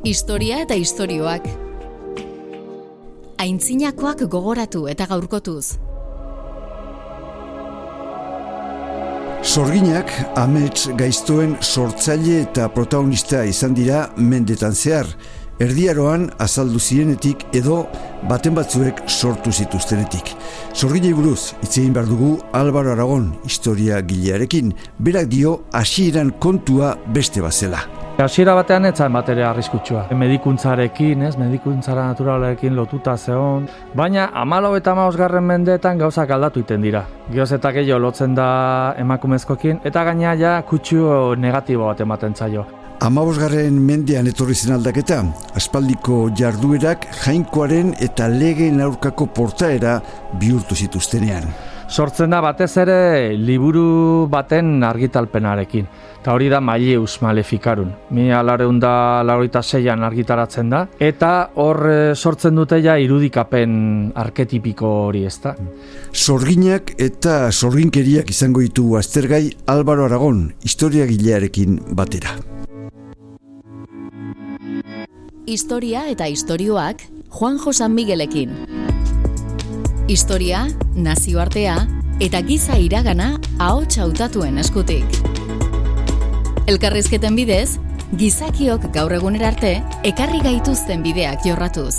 Historia eta istorioak. Aintzinakoak gogoratu eta gaurkotuz. Sorginak amets gaiztoen sortzaile eta protagonista izan dira mendetan zehar. Erdiaroan azaldu zirenetik edo baten batzuek sortu zituztenetik. Sorginei buruz, itzein behar dugu Álvaro Aragon historia gilearekin, berak dio hasieran kontua beste bazela. Hasiera batean ez zain batere arriskutsua. Medikuntzarekin, ez, medikuntzara naturalekin lotuta zeon, baina amalo eta mausgarren mendeetan gauzak aldatu iten dira. Gioz eta gehiago lotzen da emakumezkokin, eta gaina ja kutsu negatibo bat ematen zaio. Amabosgarren mendean etorri zen aldaketa, aspaldiko jarduerak jainkoaren eta legeen aurkako portaera bihurtu zituztenean. Sortzen da batez ere liburu baten argitalpenarekin. Eta hori da Maileus Maleficarun. Mi alareun da laurita zeian argitaratzen da. Eta hor eh, sortzen dute ja irudikapen arketipiko hori ez da. Sorginak eta sorginkeriak izango ditu aztergai Álvaro Aragon, historia gilearekin batera. Historia eta istorioak Juan Josan Miguelekin. Historia, nazioartea eta giza iragana ahots hautatuen eskutik. Elkarrizketen bidez, gizakiok gaur egunera arte ekarri gaituzten bideak jorratuz.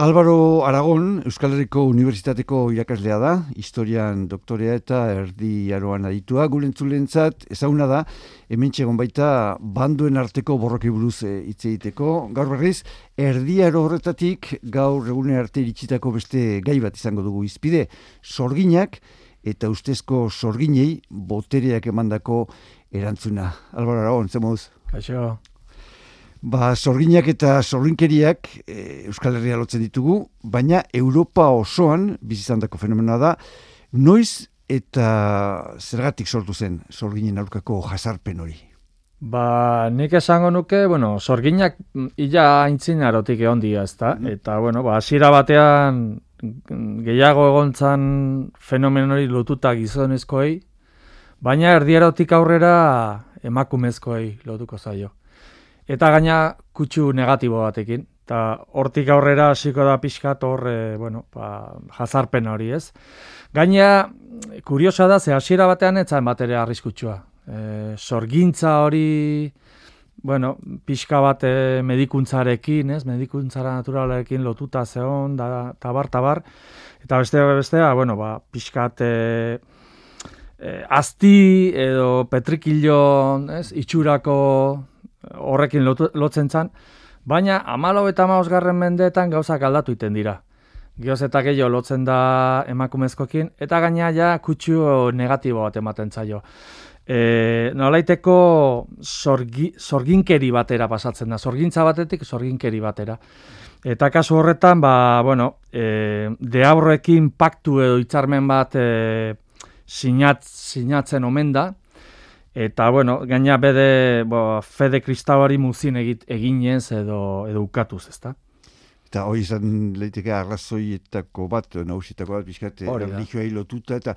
Álvaro Aragon, Euskal Herriko Unibertsitateko irakaslea da, historian doktorea eta erdi aroan aditua, gulentzulentzat ezaguna da, hemen txegon baita banduen arteko borroki buruz eh, hitz egiteko. Gaur berriz, erdi aro horretatik gaur egune arte iritsitako beste gai bat izango dugu izpide, sorginak eta ustezko sorginei botereak emandako erantzuna. Álvaro Aragon, zemuz? Kaixo. Ba, sorginak eta sorginkeriak e, Euskal Herria lotzen ditugu, baina Europa osoan bizizandako fenomena da, noiz eta zergatik sortu zen sorginen aurkako jasarpen hori? Ba, nik esango nuke, bueno, sorginak illa aintzin arotik egon dia, ezta? Eta, bueno, ba, hasiera batean gehiago egontzan fenomen hori lotuta gizonezkoei, baina erdierotik aurrera emakumezkoei lotuko zaio. Eta gaina kutsu negatibo batekin. Eta hortik aurrera hasiko da pixkat hor, e, bueno, ba, jazarpen hori ez. Gaina, kuriosa da, ze hasiera batean etzan batere arriskutsua. E, sorgintza hori, bueno, pixka bat e, medikuntzarekin, ez, medikuntzara naturalekin lotuta zeon, da, tabar, tabar. Eta beste, bestea, bueno, ba, pixkat... E, e, azti edo petrikilo, ez, itxurako horrekin lotzen zan, baina amalo eta mausgarren mendeetan gauzak aldatu iten dira. Gioz eta gehiago lotzen da emakumezkokin, eta gaina ja kutsu negatibo bat ematen zaio. E, nolaiteko sorgi, sorginkeri batera pasatzen da, sorgintza batetik sorginkeri batera. Eta kasu horretan, ba, bueno, e, deaurrekin paktu edo hitzarmen bat e, sinat, sinatzen omen da, Eta, bueno, gaina bede bo, fede kristauari muzin egit, eginez edo, edo ukatuz, ezta? Eta hori izan leiteke arrazoietako bat, nausitako bat, bizkat, religioa lotuta, eta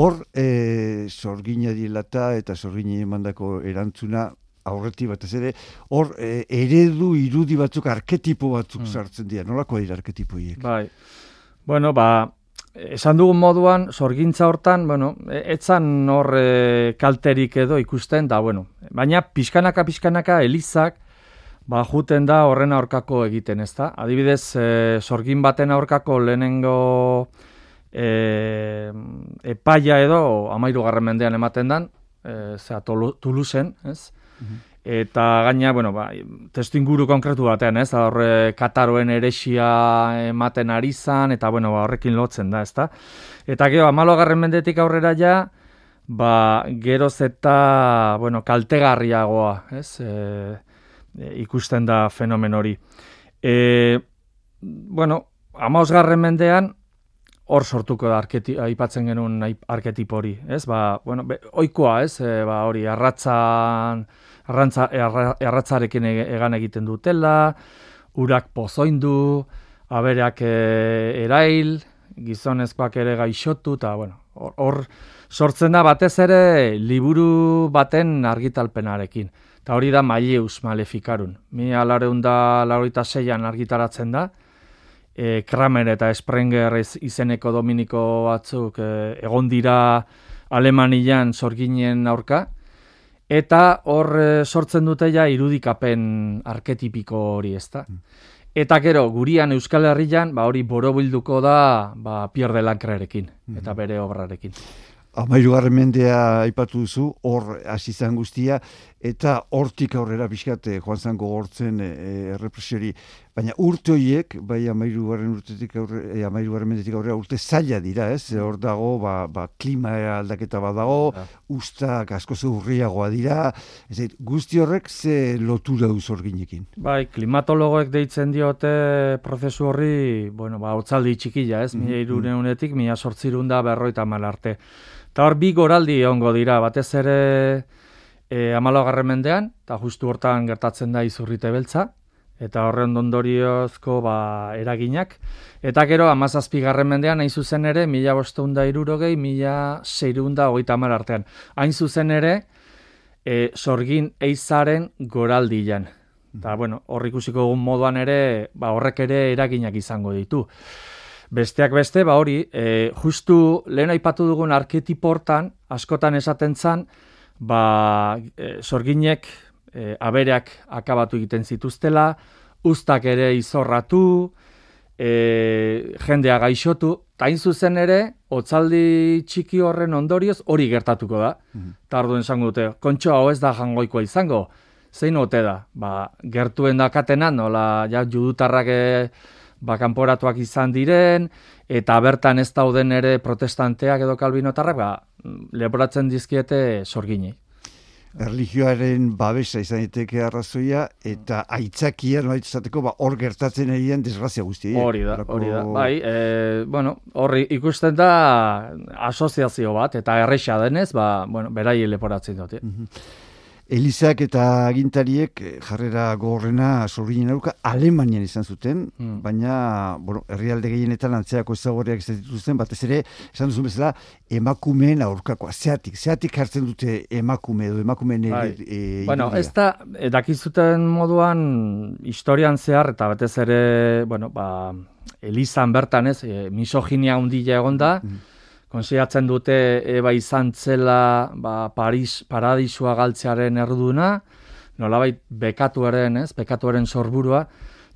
hor, e, sorgina dilata eta sorgina emandako erantzuna, aurreti bat ez ere, hor, e, eredu irudi batzuk, arketipo batzuk hmm. sartzen dira, nolako dira arketipoiek? Bai, bueno, ba, Esan dugun moduan, sorgintza hortan, bueno, etzan hor e, kalterik edo ikusten, da, bueno, baina pixkanaka, pixkanaka, elizak, ba, juten da horren aurkako egiten, ez da? Adibidez, e, sorgin baten aurkako lehenengo e, epaia edo, amairu garren mendean ematen dan, e, zera, Tuluzen, ez? Mhm. Eta gaina, bueno, ba, testu inguru konkretu batean, ez, horre Kataroen eresia ematen ari zan, eta bueno, ba, horrekin lotzen da, ezta. Eta gero, amalo garren mendetik aurrera ja, ba, geroz eta, bueno, kaltegarriagoa, ez, e, e, ikusten da fenomen hori. E, bueno, amaos garren mendean, hor sortuko da arketi, aipatzen genuen arketipo hori, ez, ba, bueno, be, oikoa, ez, e, ba, hori, arratzan, arrantza, erratzarekin e, egan egiten dutela, urak pozoindu, abereak e, erail, gizonezkoak ere gaixotu, eta, bueno, hor sortzen da batez ere liburu baten argitalpenarekin. Eta hori da Maileus Malefikarun. Mi alareun da lauroita zeian argitaratzen da, e, Kramer eta Sprenger izeneko dominiko batzuk e, egon dira Alemanian sorginen aurka, eta hor e, sortzen dute ja irudikapen arketipiko hori ezta. Mm. Eta gero, gurian Euskal Herrian, ba hori borobilduko da ba, Pierre de Lancrerekin, mm. eta bere obrarekin. Amairu mendea aipatu duzu, hor hasi guztia, eta hortik aurrera bizkate joan zango gortzen e, e, errepresiori. Baina urte horiek, bai amairu garren urtetik aurre, e, amairu mendetik aurrera urte zaila dira, ez? Hor dago, ba, ba, klima aldaketa bat dago, ja. ustak asko zurriagoa dira, ez guzti horrek ze lotura duz orginekin? Bai, klimatologoek deitzen diote prozesu horri, bueno, ba, otzaldi txikila, ez? Mm -hmm. Mila iruneunetik, mila sortzirun da berroita malarte. Eta hor bi goraldi ongo dira, batez ere e, amalogarren mendean, eta justu hortan gertatzen da izurrite beltza, eta horren ondoriozko ba, eraginak. Eta gero, amazazpi garren mendean, hain zuzen ere, mila bosteunda irurogei, mila seireunda hogeita amar artean. Hain zuzen ere, e, sorgin eizaren goraldian. Eta, bueno, hor ikusiko egun moduan ere, ba, horrek ere eraginak izango ditu. Besteak beste, ba hori, e, justu lehen aipatu dugun arketipo hortan, askotan esaten zan, ba, e, sorginek e, abereak akabatu egiten zituztela, ustak ere izorratu, e, jendea gaixotu, eta zuzen ere, otzaldi txiki horren ondorioz hori gertatuko da. Mm -hmm. Tarduen zango dute, kontxo hau ez da jangoikoa izango, zein ote da? Ba, gertuen dakatenan, nola, ja, judutarrak ba, kanporatuak izan diren, eta bertan ez dauden ere protestanteak edo kalbinotarrak, ba, leporatzen dizkiete sorgini. Erligioaren babesa izan daiteke arrazoia, eta aitzakia noait izateko, ba, hor gertatzen egin desgrazia guzti. Hori da, hori da. Bai, e, bueno, horri ikusten da asoziazio bat, eta erresa denez, ba, bueno, berai leporatzen dut. Mm Elizak eta agintariek eh, jarrera gorrena sorginen aurka Alemanian izan zuten, hmm. baina bueno, herrialde gehienetan antzeako ezagorriak izan dituzten, batez ere, esan duzun bezala, emakumeen aurkakoa, zeatik, zeatik hartzen dute emakume edo emakumeen bai. e, Bueno, ez da, edakizuten moduan historian zehar, eta batez ere, bueno, ba, Elizan bertan ez, e, misoginia hundila egon da, hmm konsiatzen dute eba izan zela ba, Paris paradisua galtzearen erduna, nolabait bekatuaren, ez, bekatuaren sorburua,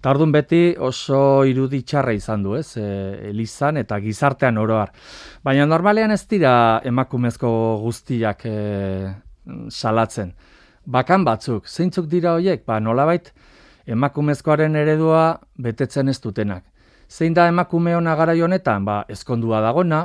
Tardun beti oso irudi txarra izan du, ez, e, elizan eta gizartean oroar. Baina normalean ez dira emakumezko guztiak e, salatzen. Bakan batzuk, zeintzuk dira horiek? Ba, nolabait emakumezkoaren eredua betetzen ez dutenak. Zein da emakume hona gara honetan? Ba, ezkondua dagona,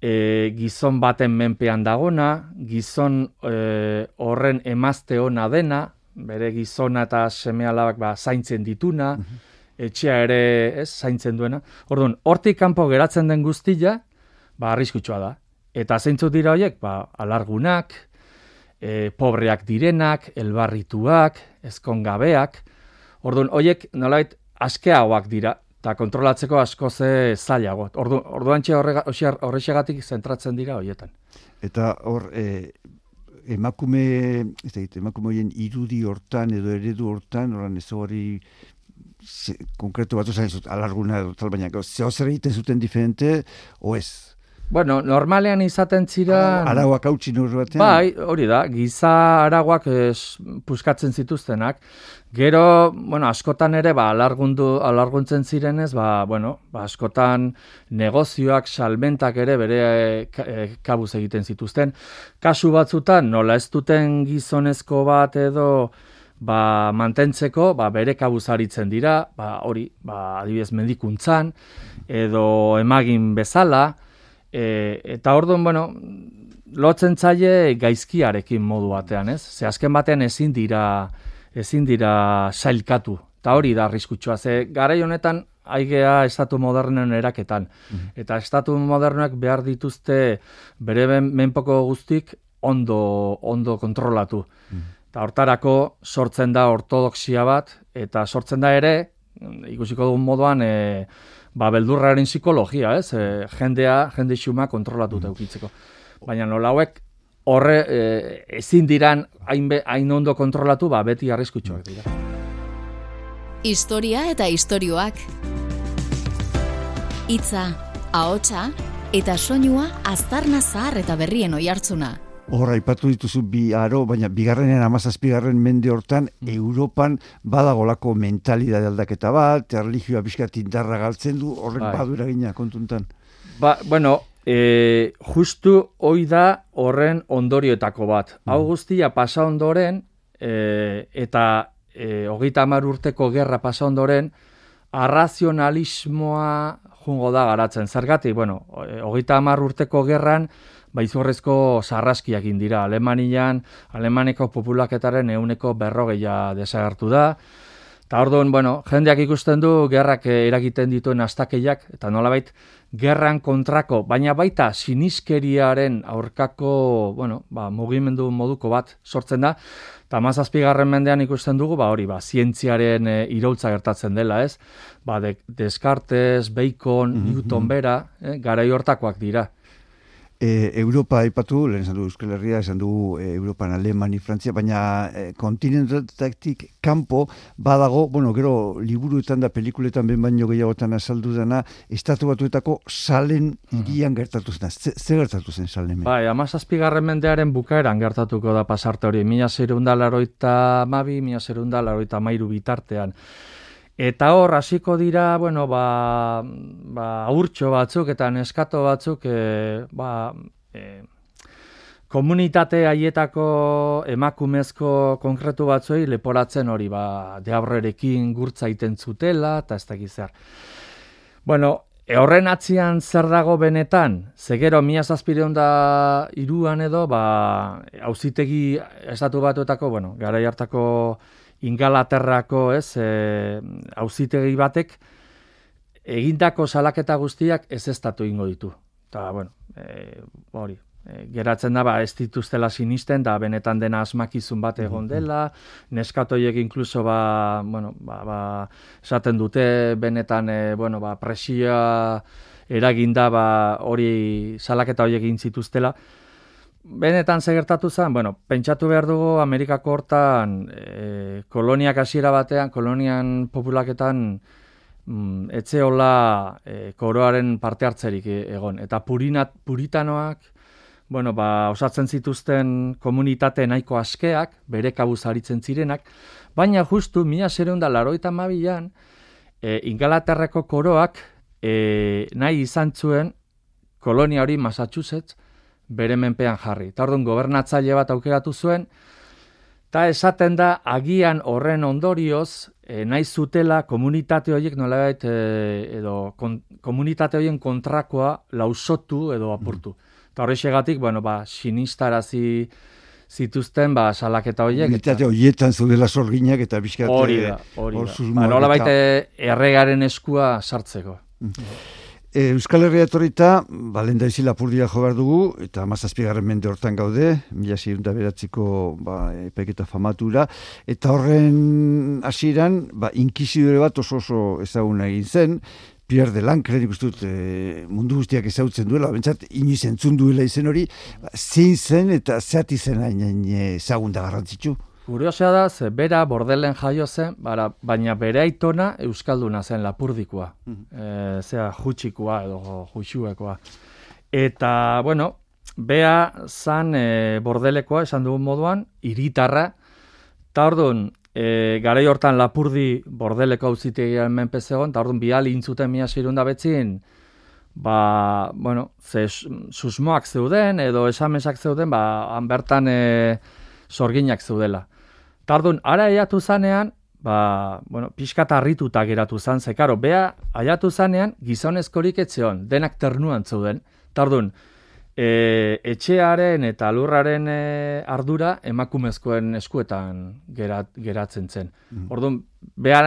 e, gizon baten menpean dagona, gizon e, horren emazte ona dena, bere gizona eta seme alabak ba, zaintzen dituna, mhm. etxea ere ez, zaintzen duena. Orduan, hortik kanpo geratzen den guztia, ba, arriskutsua da. Eta zeintzuk dira horiek, ba, alargunak, e, pobreak direnak, elbarrituak, ezkongabeak. Orduan, horiek nolait askeagoak dira, eta kontrolatzeko asko ze zailago. Ordu, orduan horrexegatik zentratzen dira horietan. Eta hor, e, emakume, ez da, emakume irudi hortan edo eredu hortan, oran ez hori konkretu bat zain zut, alarguna edo tal baina, zeo zer egiten zuten diferente, o ez? Bueno, normalean izaten zira... Araguak hau batean? Bai, hori da, giza araguak es, puskatzen zituztenak. Gero, bueno, askotan ere, ba, alargundu, alarguntzen zirenez, ba, bueno, ba, askotan negozioak, salmentak ere bere e, kabuz egiten zituzten. Kasu batzutan, nola ez duten gizonezko bat edo ba, mantentzeko, ba, bere kabuz aritzen dira, ba, hori, ba, adibidez, medikuntzan, edo emagin bezala, E, eta orduan, bueno, lotzen zaie gaizkiarekin modu batean, ez? Ze azken batean ezin dira ezin dira sailkatu. Eta hori da arriskutsua. Ze garai honetan aigea estatu modernen eraketan. Eta estatu modernoak behar dituzte bere menpoko guztik ondo, ondo kontrolatu. Eta hortarako sortzen da ortodoxia bat, eta sortzen da ere, ikusiko dugun moduan, e, ba, beldurraren psikologia, ez? E, jendea, jende xuma kontrolatuta eukitzeko. Baina nola hauek, horre e, ezin diran hain, hain ondo kontrolatu, ba, beti arriskutxoak dira. Historia eta istorioak. Itza, ahotsa eta soinua aztarna zahar eta berrien oihartzuna. Horra, ipatu dituzu bi aro, baina bigarrenen amazazpigarren mende hortan, mm. Europan badagolako mentalidade aldaketa bat, erlijioa biskat indarra galtzen du, horrek bai. badura gina kontuntan. Ba, bueno, e, justu hoi da horren ondorioetako bat. Mm. Hau guztia pasa ondoren, e, eta e, hogeita amar urteko gerra pasa ondoren, arrazionalismoa jungo da garatzen. Zergatik, bueno, hogeita amar urteko gerran, baizorrezko sarraskiak dira. Alemanian, Alemaneko populaketaren euneko berrogeia desagertu da. Eta orduan, bueno, jendeak ikusten du gerrak eragiten dituen astakeiak, eta nolabait, gerran kontrako, baina baita siniskeriaren aurkako, bueno, ba, mugimendu moduko bat sortzen da, eta mazazpigarren mendean ikusten dugu, ba, hori, ba, zientziaren e, iraultza gertatzen dela, ez? Ba, de, Descartes, Bacon, mm -hmm. Newton bera, eh, gara hortakoak dira. E, Europa aipatu, lehen esan du Euskal Herria, esan du e, Europan Alemani, Frantzia, baina e, kontinentatik kanpo badago, bueno, gero liburuetan da pelikuletan ben baino gehiagotan azaldu dena, estatu batuetako salen irian gertatu zen. Ze, gertatu zen salen? Bai, amazazpigarren mendearen bukaeran gertatuko da pasarte hori. Mila zerunda laroita mabi, mila zerunda laroita mairu bitartean. Eta hor, hasiko dira, bueno, ba, ba, urtxo batzuk eta neskato batzuk, e, ba, e, komunitate haietako emakumezko konkretu batzuei leporatzen hori, ba, deabrerekin gurtza iten zutela, eta ez dakiz zer. Bueno, e, horren atzian zer dago benetan, zegero mia zazpireun da iruan edo, ba, hauzitegi estatu batuetako, bueno, gara hartako ingalaterrako, ez, e, auzitegi batek egindako salaketa guztiak ez estatu ingo ditu. Ta bueno, e, hori, e, geratzen da ba ez dituztela sinisten da benetan dena asmakizun bat egon dela, neskatoiek inkluso ba, bueno, ba, ba, esaten dute benetan e, bueno, ba, presioa eraginda ba, hori salaketa horiek egin zituztela, benetan segertatu zen, bueno, pentsatu behar dugu Amerikako hortan e, koloniak hasiera batean, kolonian populaketan mm, etzeola e, koroaren parte hartzerik egon. Eta purinat, puritanoak, bueno, ba, osatzen zituzten komunitate nahiko askeak, bere kabuz aritzen zirenak, baina justu, mila zereunda laroita mabilan, e, ingalaterreko koroak e, nahi izan zuen kolonia hori Massachusetts, bere menpean jarri. Eta orduan gobernatzaile bat aukeratu zuen, eta esaten da agian horren ondorioz, e, nahi zutela komunitate horiek nolabait e, edo komunitate horien kontrakoa lausotu edo apurtu. Mm. Eta horri segatik, bueno, ba, sinistarazi zituzten ba salaketa horiek eta horietan zudela sorginak eta bizkat hori da hori da ba, nolabait erregaren eskua sartzeko mm. E, Euskal Herria etorrita, balenda izi lapurdia jo behar dugu, eta mazazpigarren mende hortan gaude, mila zirunda beratziko ba, epeketa famatura, eta horren hasieran ba, inkizidore bat oso oso ezaguna egin zen, Pierre de Lancre, nik ustut, e, mundu guztiak ezautzen duela, bentsat, inoiz entzun duela izen hori, ba, zein zen eta zeati zen hain ezagun da garrantzitsu. Kuriosea da, ze bera bordelen jaio zen, bara, baina bere aitona euskalduna zen lapurdikoa. Mm -hmm. zera, jutxikoa edo jutxuekoa. Eta, bueno, bea zan e, bordelekoa, esan dugun moduan, iritarra, eta orduan, e, gara hortan lapurdi bordeleko hau zitegian menpezegon, eta orduan bihal intzuten mia zirunda betzin, ba, bueno, ze susmoak zeuden, edo esamesak zeuden, ba, han bertan e, sorginak zeudela. Tardun, ara aiatu zanean, ba, bueno, pixkat harrituta geratu zan, ze, karo, bea aiatu zanean, gizonezkorik etzeon, denak ternuan zeuden. Tardun, e, etxearen eta lurraren e, ardura emakumezkoen eskuetan gerat, geratzen zen. Mm. Orduan,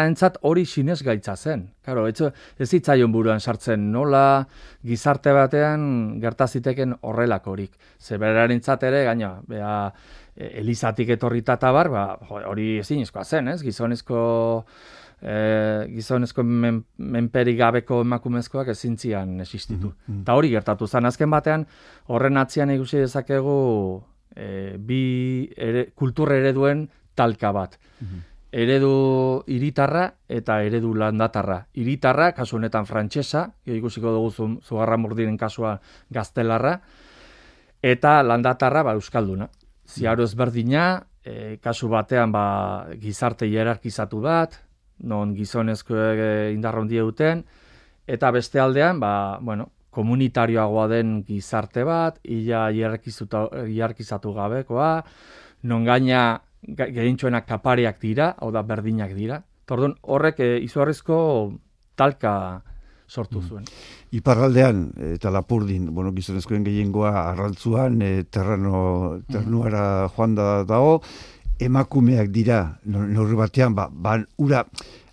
entzat hori sinez gaitza zen. Karo, etxo, ez zitzaion buruan sartzen nola gizarte batean gertaziteken horrelakorik. Ze beraren ere, gaina, bea, elizatik etorrita eta bar, ba, hori ezin zen, ez? Gizonezko e, gizonezko men, menperi gabeko emakumezkoak ezintzian existitu. Mm Eta hori gertatu zen azken batean, horren atzian ikusi dezakegu e, bi ere, kultur ereduen talka bat. Mm Eredu iritarra eta eredu landatarra. Iritarra, kasu honetan frantsesa, ikusiko dugu zu, zugarra murdiren kasua gaztelarra, eta landatarra ba, euskalduna. Ziaro ezberdina, e, kasu batean ba, gizarte hierarkizatu bat, non gizonezko indarrondi duten, eta beste aldean, ba, bueno, komunitarioagoa den gizarte bat, ia hierarkizatu gabekoa, non gaina gehintxoenak kapariak dira, hau da berdinak dira. Tordun, horrek e, izuarrizko talka sortu mm. zuen. Mm. Iparraldean, eta lapurdin, bueno, gizonezkoen gehiengoa arrantzuan, e, terrano, ternuara joan da dago, emakumeak dira, norri batean, ba, ba, ura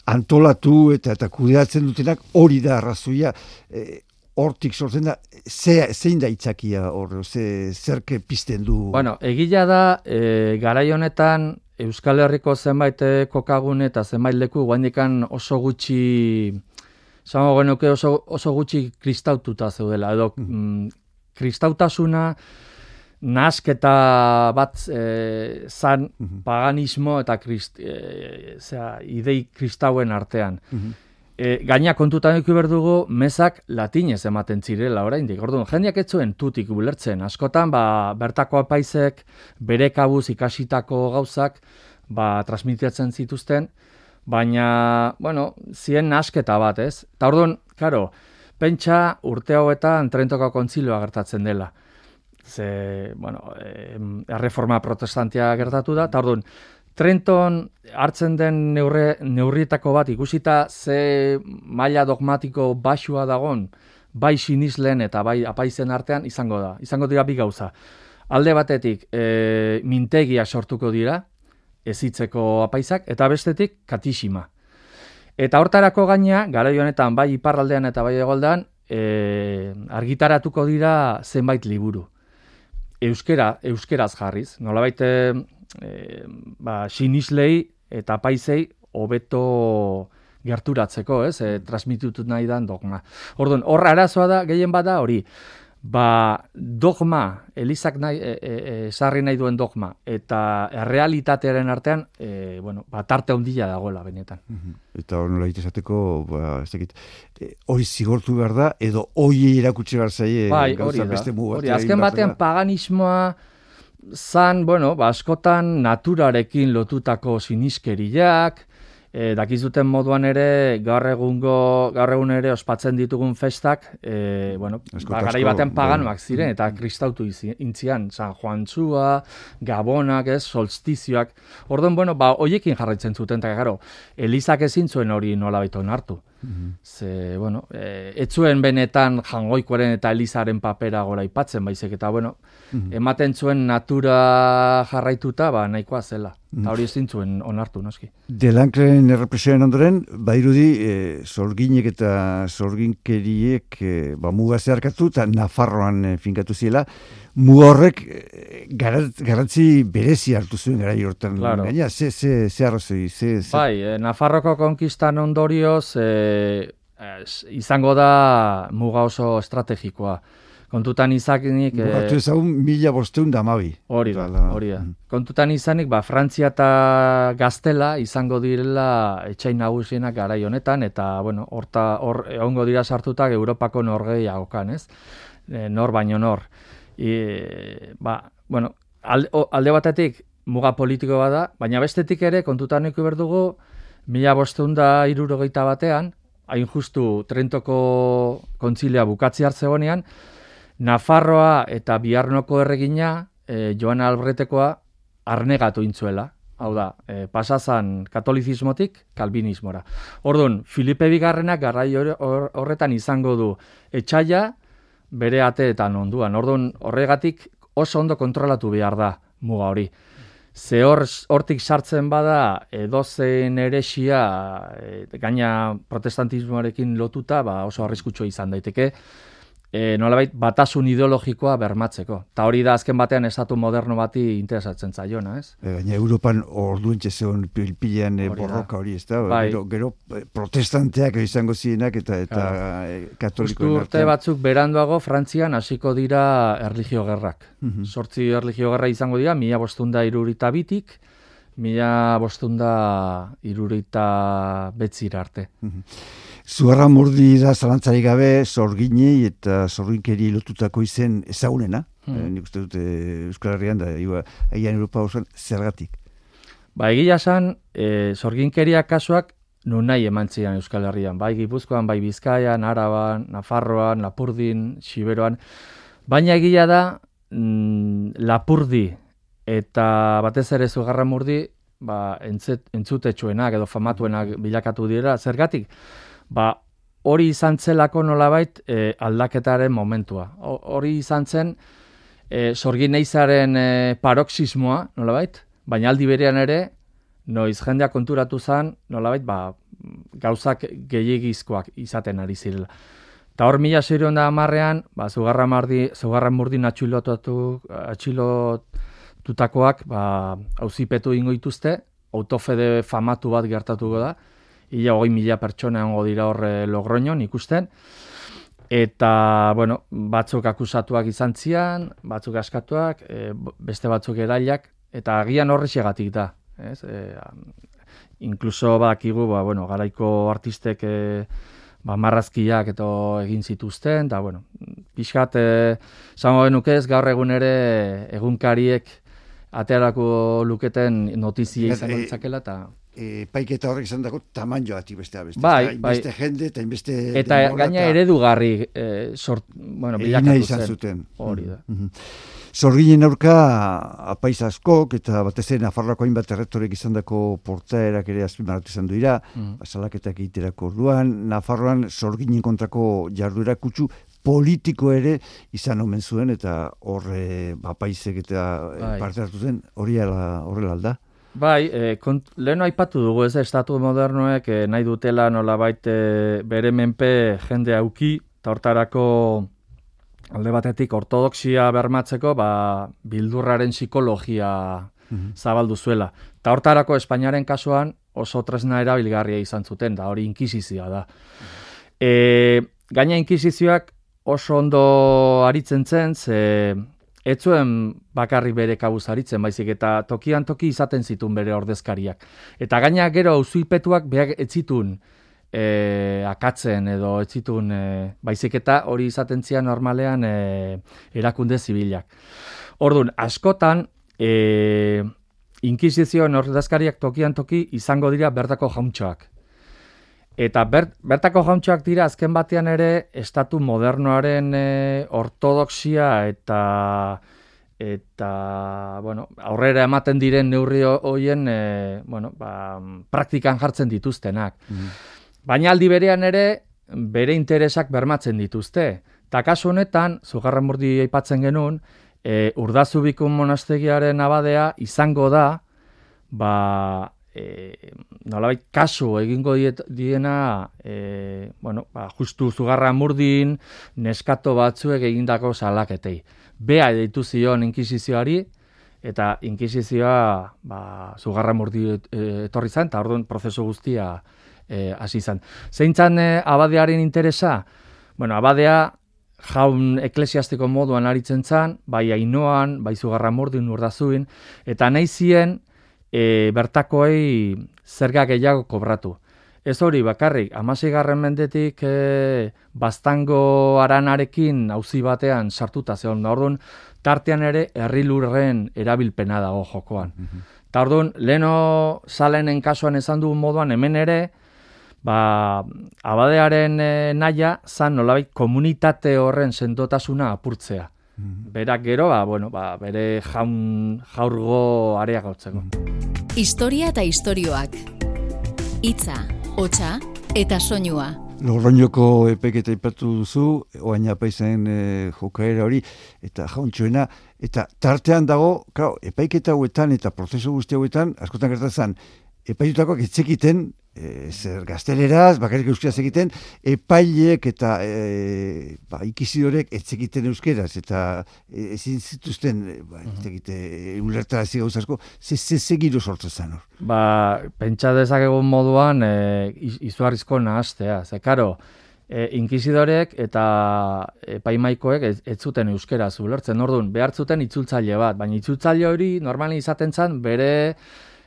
antolatu eta eta kudeatzen dutenak hori da arrazoia, e, hortik sortzen da, ze, zein da itzakia hor, ze, zerke pizten du? Bueno, egila da, e, garai honetan, Euskal Herriko zenbait e, kokagun eta zenbait leku, guandikan oso gutxi, zango genuke oso, oso gutxi kristaututa zeudela, edo mm. mm kristautasuna, nasketa bat e, zan mhm. paganismo eta krist, e, zera, idei kristauen artean. Mm gaina kontutan eki berdugu, mesak latinez ematen zirela oraindik. Orduan, jendeak ez zuen tutik bulertzen. Askotan, ba, bertako apaizek bere kabuz ikasitako gauzak ba, transmitiatzen zituzten, baina, bueno, zien nasketa bat, ez? Eta orduan, karo, pentsa urte hauetan Trentoko kontzilioa gertatzen dela ze, bueno, erreforma protestantia gertatu da, eta orduan, Trenton hartzen den neurre, neurrietako bat ikusita ze maila dogmatiko basua dagon, bai sinislen eta bai apaizen artean izango da. Izango dira bi gauza. Alde batetik e, mintegia sortuko dira, ezitzeko apaisak, eta bestetik katixima. Eta hortarako gaina, gara honetan bai iparraldean eta bai egoldean, e, argitaratuko dira zenbait liburu euskera, euskeraz jarriz. Nola baite, e, ba, sinislei eta paisei hobeto gerturatzeko, ez, e, transmitutut nahi dan dogma. Orduan, horra arazoa da, gehien bada hori, ba, dogma, elizak nahi, e, e, e, sarri nahi duen dogma, eta errealitatearen artean, e, bueno, ba, tarte ondila dagoela benetan. Eta hori nola itezateko, ba, ez dakit, e, hori zigortu behar da, edo hori erakutsi behar zaie, bai, hori da, hori, azken batean paganismoa, zan, bueno, ba, askotan naturarekin lotutako siniskeriak, E, dakizuten moduan ere, gaur egungo, gaur egun ere ospatzen ditugun festak, e, bueno, ba, garai batean paganoak ziren, eta kristautu intzian, San Juan Txua, Gabonak, ez, solstizioak. Orduan, bueno, ba, hoiekin jarraitzen zuten, eta gero, Elizak ezin zuen hori nola baita onartu. Mm Ze, bueno, e, etzuen benetan jangoikoaren eta Elizaren papera gora ipatzen, baizik, eta, bueno, mhm. ematen zuen natura jarraituta, ba, nahikoa zela. Eta hori ezin zuen onartu, noski. Delankren errepresioen ondoren, bairudi, e, zorginek eta zorginkeriek e, ba, muga zeharkatu eta Nafarroan e, finkatu ziela, muga horrek e, garantzi berezi hartu zuen gara hortan. Claro. Gaina, ze, ze, ze arrozoi, ze, ze... Bai, e, Nafarroko konkistan ondorioz, e, izango da muga oso estrategikoa kontutan izanik... Bukatu eh, ezagun mila bosteun da mabi. Hori da, hori da. Kontutan izanik, ba, Frantzia eta Gaztela izango direla etxain nagusienak garai honetan, eta, bueno, horta, hor, egongo dira sartutak Europako norgei hagokan, ez? E, nor baino nor. E, ba, bueno, alde, alde batetik muga politiko bada, baina bestetik ere, kontutan eko berdugu, mila bosteun da irurogeita batean, hain justu Trentoko kontzilea bukatzi hartzegonean, Nafarroa eta Biarnoko erregina, e, Joana Albretekoa, arnegatu intzuela. Hau da, e, pasazan katolizismotik kalbinismora. Orduan, Filipe Bigarrenak garrai horretan izango du etxaila bere ateetan onduan. Orduan, horregatik oso ondo kontrolatu behar da muga hori. Ze hortik sartzen bada edozein eresia e, gaina protestantismoarekin lotuta ba oso arriskutsua izan daiteke e, nolabait batasun ideologikoa bermatzeko. Ta hori da azken batean estatu moderno bati interesatzen zaiona, ez? E, baina Europan orduen txezeon pilpilean e, borroka hori, ez da? Bai. Gero, gero protestanteak izango zienak eta eta claro. katoliko. urte batzuk beranduago Frantzian hasiko dira erlijio gerrak. Mm Sortzi erlijio gerra izango dira, mila bostunda irurita bitik, mila bostunda irurita betzira arte. Mm Zuarra mordi da zalantzari gabe, zorginei eta zorginkeri lotutako izen ezagunena. Hmm. Eh, nik uste dute Euskal Herrian da, iba, aian Europa osoan, zergatik. Ba, egia san, e, zorginkeria kasuak nun nahi eman zian Euskal Herrian. Bai Gipuzkoan, bai Bizkaian, Araban, Nafarroan, Lapurdin, Siberoan. Baina egia da, mm, Lapurdi eta batez ere zugarra murdi, ba, entzut, entzutetxuenak edo famatuenak bilakatu dira. Zergatik? ba, hori izan zelako nolabait e, aldaketaren momentua. Hori izan zen e, sorgin neizaren e, paroxismoa nolabait, baina aldi berean ere, noiz jendea konturatu zen, nolabait, ba, gauzak gehiagizkoak izaten ari zirela. Eta hor mila zireon da amarrean, ba, zugarra, mardi, zugarra murdin atxilotutakoak ba, hauzipetu ingo ituzte, autofede famatu bat gertatuko da, ia hogei mila pertsona ongo dira horre logroñon ikusten, eta, bueno, batzuk akusatuak izan zian, batzuk askatuak, e, beste batzuk erailak, eta agian horre segatik da, ez? E, inkluso bakigu, ba, bueno, garaiko artistek e, ba, marrazkiak eta egin zituzten, da, bueno, pixkat, e, zango genukez, gaur egun ere egunkariek aterako luketen notizia izan e, ditzakela, eta e, paiketa horrek izan dago tamaino ati beste beste. Bai, bai. Beste jende eta inbeste... Eta gaina eredugarri e, sort, bueno, bilakatu izan zuten. Hori da. Mm -hmm. Zorginen aurka apaiz askok eta batez ere Nafarroako hainbat erretorek izan dako portaerak ere azpimarratu izan duira, mm. basalaketak egiterako orduan, Nafarroan zorginen kontrako jarduera kutsu politiko ere izan omen zuen eta horre apaizek eta bai. parte hartu zen hori horrela alda. Bai, e, kont, lehen aipatu dugu ez estatu modernoek e, nahi dutela nola baite bere menpe jende auki, eta hortarako alde batetik ortodoxia bermatzeko ba, bildurraren psikologia mm zabaldu zuela. Eta hortarako Espainiaren kasuan oso tresna erabilgarria izan zuten, da hori inkisizioa da. E, gaina inkisizioak oso ondo aritzen zen, ze ez zuen bakarrik bere kabuz aritzen, baizik eta tokian toki izaten zituen bere ordezkariak. Eta gaina gero auzuipetuak behar ez zituen e, akatzen edo ez zituen, e, baizik eta hori izaten zian normalean e, erakunde zibilak. Orduan, askotan, e, inkizizioen ordezkariak tokian toki izango dira bertako jauntxoak. Eta bertako jauntxoak dira azken batean ere estatu modernoaren e, ortodoxia eta eta bueno, aurrera ematen diren neurri hoien e, bueno, ba, praktikan jartzen dituztenak. Mm. Baina aldi berean ere bere interesak bermatzen dituzte. Ta kasu honetan, zugarren mordi aipatzen genuen, e, urdazubikun monastegiaren abadea izango da ba, e, nolabait kasu egingo diet, diena e, bueno, ba, justu zugarra murdin neskato batzuek egindako salaketei. Bea editu zion inkisizioari eta inkisizioa ba, zugarra murdi e, etorri zen eta orduan prozesu guztia e, hasi zen. Zeintzan e, abadearen interesa? Bueno, abadea jaun eklesiastiko moduan aritzen zen, bai ainoan, bai zugarra murdin urdazuin, eta nahi zien e, bertakoei zerga gehiago kobratu. Ez hori bakarrik, amasei garren mendetik e, bastango aranarekin hauzi batean sartuta zeon. Orduan, tartean ere herri lurren erabilpena dago jokoan. Mm -hmm. Ta orduan, leno salenen kasuan esan du moduan hemen ere, ba, abadearen e, naia zan nolabait komunitate horren sendotasuna apurtzea. Mhm. Berak gero, ba, bueno, ba, bere jaun jaurgo areagotzeko. Historia eta istorioak. Hitza, hotsa eta soinua. Logroñoko epeketa ipatu duzu, oain apaizen e, jokaera hori, eta jauntxoena, eta tartean dago, claro, epaiketa hauetan eta prozesu guzti hauetan, askotan gertatzen, epaitutakoak etzekiten e, zer gazteleraz, bakarrik euskaraz egiten, epailek eta e, ba, ikizidorek etzekiten euskaraz, eta e, ezin zituzten, e, ba, etzekite, ulertara zi gauzasko, ze, ze, ze giro sortzen zen hor? Ba, pentsa dezakegun moduan, e, izuarrizko nahaztea, ze, karo, e, inkizidorek eta epaimaikoek ez, ez zuten euskera ulertzen, orduan, behartzuten itzultzaile bat, baina itzultzaile hori normalen izaten zen bere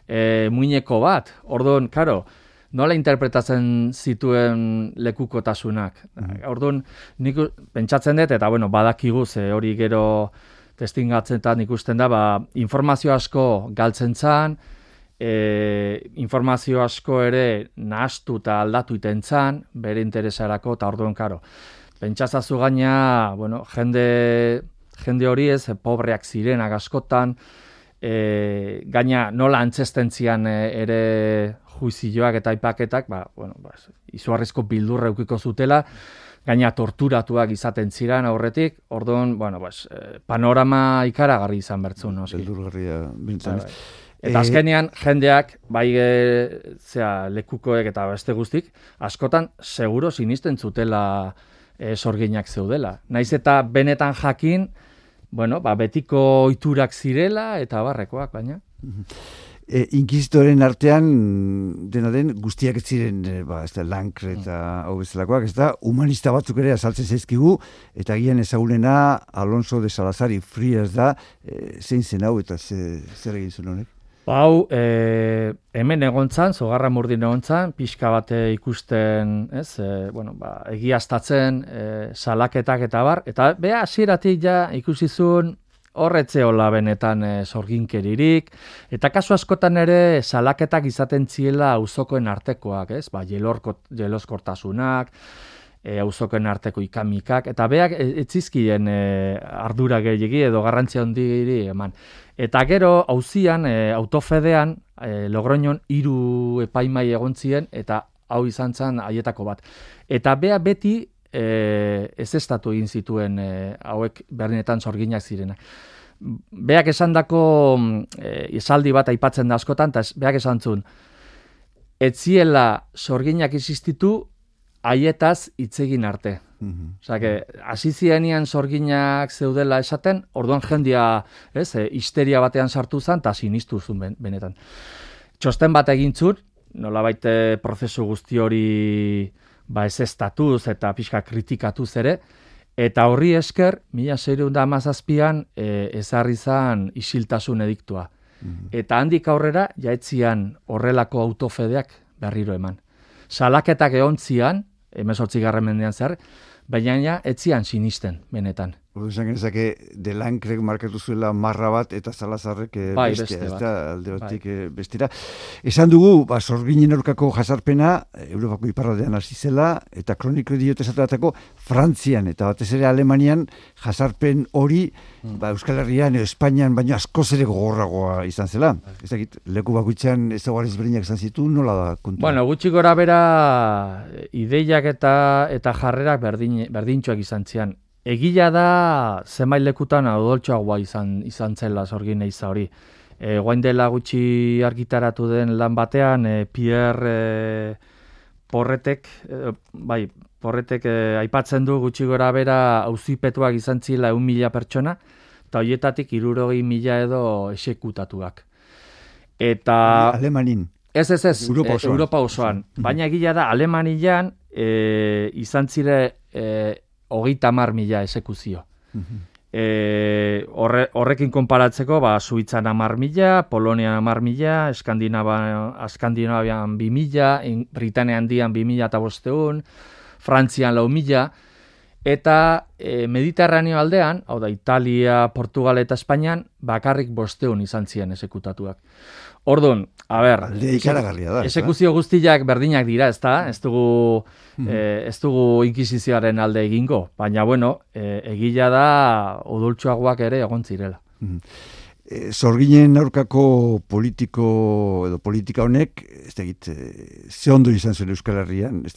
e, muineko bat, orduan, karo, nola interpretatzen zituen lekukotasunak. Mm Orduan, nik pentsatzen dut, eta bueno, badakigu ze hori gero testingatzetan ikusten da, ba, informazio asko galtzen zan, e, informazio asko ere nahastu eta aldatu iten zan, bere interesarako, eta orduan, karo, pentsazazu gaina, bueno, jende, jende hori ez, pobreak zirenak askotan, e, gaina nola antzestentzian e, ere juizioak eta ipaketak, ba, bueno, ba, izuarrizko bildurra eukiko zutela, gaina torturatuak izaten ziren aurretik, orduan, bueno, ba, panorama ikaragarri izan bertzu, no? Bildurgarria bintzen. Bai, bai. Eta eh, azkenean jendeak, bai e, zera, lekukoek eta beste guztik, askotan seguro sinisten zutela e, sorginak zeudela. Naiz eta benetan jakin, bueno, ba, betiko oiturak zirela eta barrekoak, baina. E, inkizitoren artean dena den guztiak ez ziren e, ba, ez da, lankre eta hau bezalakoak, ez da, humanista batzuk ere azaltzen zaizkigu, eta gian ezagunena Alonso de Salazari fria ez da, e, zein zen hau eta ze, zer egin zuen honek? Hau, e, hemen egontzan, zogarra murdin egontzan, pixka bate ikusten, ez, e, bueno, ba, egiaztatzen, e, salaketak eta bar, eta beha, hasieratik ja ikusi zuen, horretze hola benetan e, sorginkeririk, eta kasu askotan ere salaketak izaten ziela auzokoen artekoak, ez? Ba, jeloskortasunak, e, auzokoen arteko ikamikak, eta beak etzizkien e, ardura gehiagi edo garrantzia hondiri eman. Eta gero, hauzian, e, autofedean, e, logroñon hiru epaimai egon ziren, eta hau izan zen haietako bat. Eta bea beti e, ez estatu egin zituen e, hauek berdinetan sorginak zirena. Beak esan dako e, izaldi bat aipatzen da askotan, eta beak esan zuen, etziela sorginak existitu haietaz itzegin arte. Mm -hmm. Osa, sorginak zeudela esaten, orduan jendia, ez, e, histeria batean sartu zen, eta sinistu zuen benetan. Txosten bat egin zuen, nola baite prozesu guzti hori ba ez estatuz eta pixka kritikatuz ere, eta horri esker, mila zeireun da amazazpian, e, ezarri zan isiltasun ediktua. Mhm. Eta handik aurrera, jaetzian horrelako autofedeak berriro eman. Salaketak egon zian, emezortzi garren mendean zer, baina ja, etzian sinisten, benetan. Ordu esan genezake, de lankrek markatu zuela marra bat eta zalazarrek eh, bai, bestia, beste ez da, alde batik bai. Eh, bestira. Esan dugu, ba, sorginen aurkako jasarpena, Europako iparradean hasi zela, eta kroniko diote esateratako, Frantzian eta batez ere Alemanian jasarpen hori, hmm. ba, Euskal Herrian Espainian, baina askoz ere gogorragoa izan zela. Bai. Ez dakit, leku bakuitzean ez da berinak izan zitu, nola da kontu? Bueno, gutxi gora bera ideiak eta eta jarrerak berdin, berdintxoak izan zian Egila da zenbait lekutan odoltxoagoa izan izan zela sorgin eiza hori. E, guain dela gutxi argitaratu den lan batean, e, Pierre e, Porretek, e, bai, Porretek e, aipatzen du gutxi gora bera auzipetuak izan zila eun mila pertsona, eta irurogei mila edo esekutatuak. Eta... Alemanin. Ez, ez, ez, Europa osoan. Europa osoan. Baina egila da, Alemanian e, izan zire e, hogeita mar mila esekuzio. E, horre, horrekin konparatzeko, ba, Suitzan amar mila, Polonian amar mila, Eskandinavian bi mila, Britania handian bi mila eta bosteun, Frantzian lau mila, eta e, Mediterraneo aldean, hau da, Italia, Portugal eta Espainian, bakarrik bosteun izan ziren esekutatuak. Orduan, a ber, da. Esekuzio guztiak berdinak dira, ez da? Ez dugu, mm ez dugu inkisizioaren alde egingo, baina bueno, e, egila da odultsuagoak ere egon zirela. Mm Zorginen aurkako politiko edo politika honek, ez da egit, ze ondo izan zuen Euskal Herrian, ez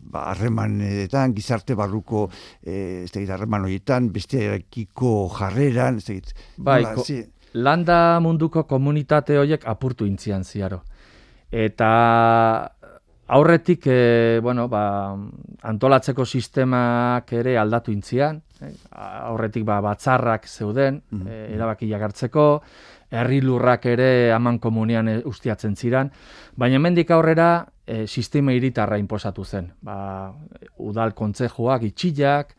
ba, harremanetan, gizarte barruko, ez da egit, harreman horietan, bestearekiko jarreran, ez da egit, bai, landa munduko komunitate horiek apurtu intzian ziaro. Eta aurretik, e, bueno, ba, antolatzeko sistemak ere aldatu intzian, e, aurretik ba, batzarrak zeuden, mm erabaki jagartzeko, herri lurrak ere aman komunian ustiatzen ziran, baina mendik aurrera e, sistema iritarra inposatu zen. Ba, udal kontzejoak, itxillak,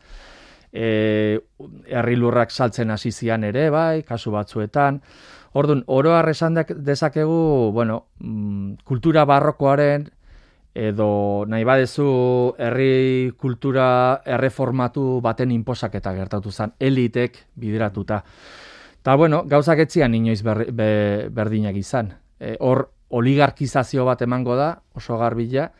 e, herri lurrak saltzen hasi zian ere, bai, kasu batzuetan, Orduan, oro esan dezakegu, bueno, mm, kultura barrokoaren edo nahi badezu herri kultura erreformatu baten inposaketa gertatu zen, elitek bideratuta. Ta bueno, gauzak etzian inoiz ber, berdinak izan. E, hor oligarkizazio bat emango da, oso garbila,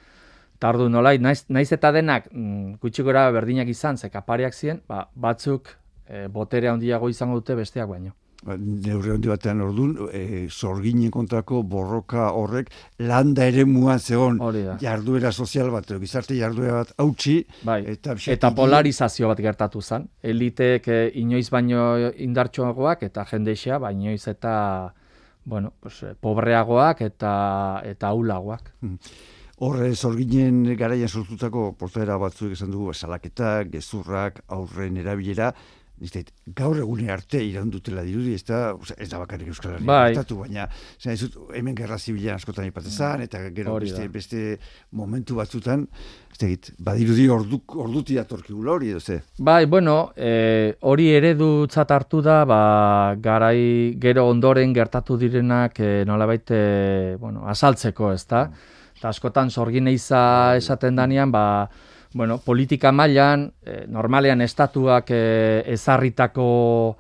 eta ordu nolai, naiz, naiz eta denak mm, gutxikora berdinak izan, ze kapariak ziren, ba, batzuk e, botere handiago izango dute besteak baino. Ba, neurri handi batean ordun, e, zorginen kontrako borroka horrek landa ere muan zegoen jarduera sozial bat, gizarte jarduera bat hautsi. Bai. Eta, eta polarizazio bat gertatu zen. Eliteek e, inoiz baino indartxoagoak eta jendeixea, ba, inoiz eta bueno, pues, pobreagoak eta eta aulagoak. Hmm. Horre, zorginen garaian sortutako portaera batzuk esan dugu, salaketak, gezurrak, aurren erabilera, Nizte, gaur egune arte irandutela dirudi, ez da, ez da bakarrik Euskal Herria bai. baina ez dut, hemen gerra zibilan askotan ipatezan, eta gero beste, beste momentu batzutan, ez da, badirudi orduk, orduti atorkigula hori edo ze? Bai, bueno, e, hori eredu hartu da, ba, garai gero ondoren gertatu direnak e, nola baite, bueno, asaltzeko, ez da? Eta askotan sorgin esaten danean, ba, bueno, politika mailan e, normalean estatuak e, ezarritako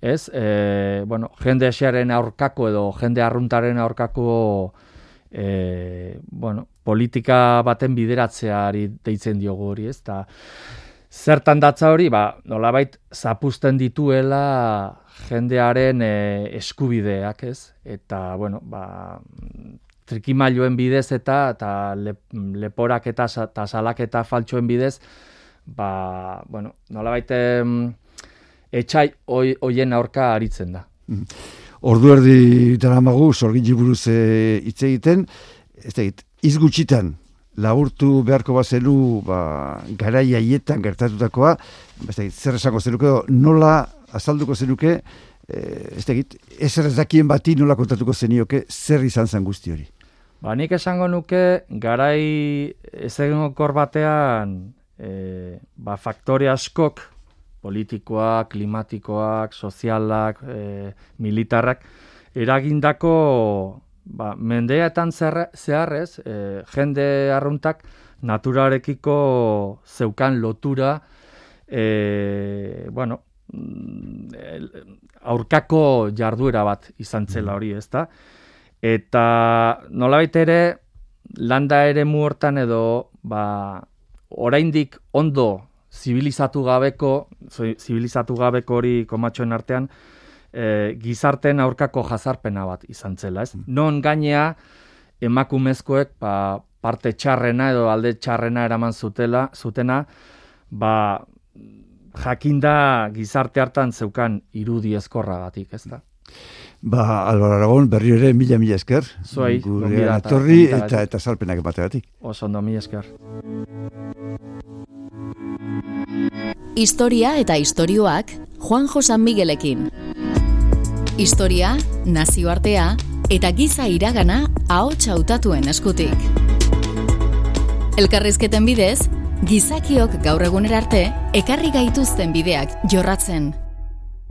ez, e, bueno, jende esearen aurkako edo jende arruntaren aurkako e, bueno, politika baten bideratzeari deitzen diogu hori, ez, eta zertan datza hori, ba, nolabait zapusten dituela jendearen e, eskubideak, ez, eta, bueno, ba, trikimailoen bidez eta eta leporak eta eta faltxoen bidez ba bueno nola baite etxai hoien aurka aritzen da. Mm. Ordu erdi daramagu sorgin buruz eh, hitz egiten. Ez da iz gutxitan laburtu beharko bazelu ba garai haietan gertatutakoa ez zer esango zenuke nola azalduko zenuke eh, ez da ez dakien bati nola kontatuko zenioke zer izan zen guzti hori Ba, nik esango nuke, garai ezegonokor batean, e, ba, faktore askok, politikoak, klimatikoak, sozialak, e, militarrak, eragindako ba, mendeetan zeharrez, e, jende arruntak naturarekiko zeukan lotura, e, bueno, mm, aurkako jarduera bat izan zela hori, ezta? Eta nolabait ere landa ere hortan edo ba, oraindik ondo zibilizatu gabeko, zibilizatu gabeko hori komatxoen artean, e, gizarten aurkako jazarpena bat izan zela, ez? Mm. Non gainea emakumezkoek ba, parte txarrena edo alde txarrena eraman zutela, zutena, ba, jakinda gizarte hartan zeukan irudi ezkorragatik, ez da? Ba, Alvaro Aragon, berri ere mila mila esker. Zuei, gure atorri eta, eta salpenak emategatik. Oso ondo, mila esker. Historia eta istorioak Juan Josan Miguelekin. Historia, nazioartea eta giza iragana ahots hautatuen eskutik. Elkarrizketen bidez, gizakiok gaur egunerarte ekarri gaituzten bideak jorratzen.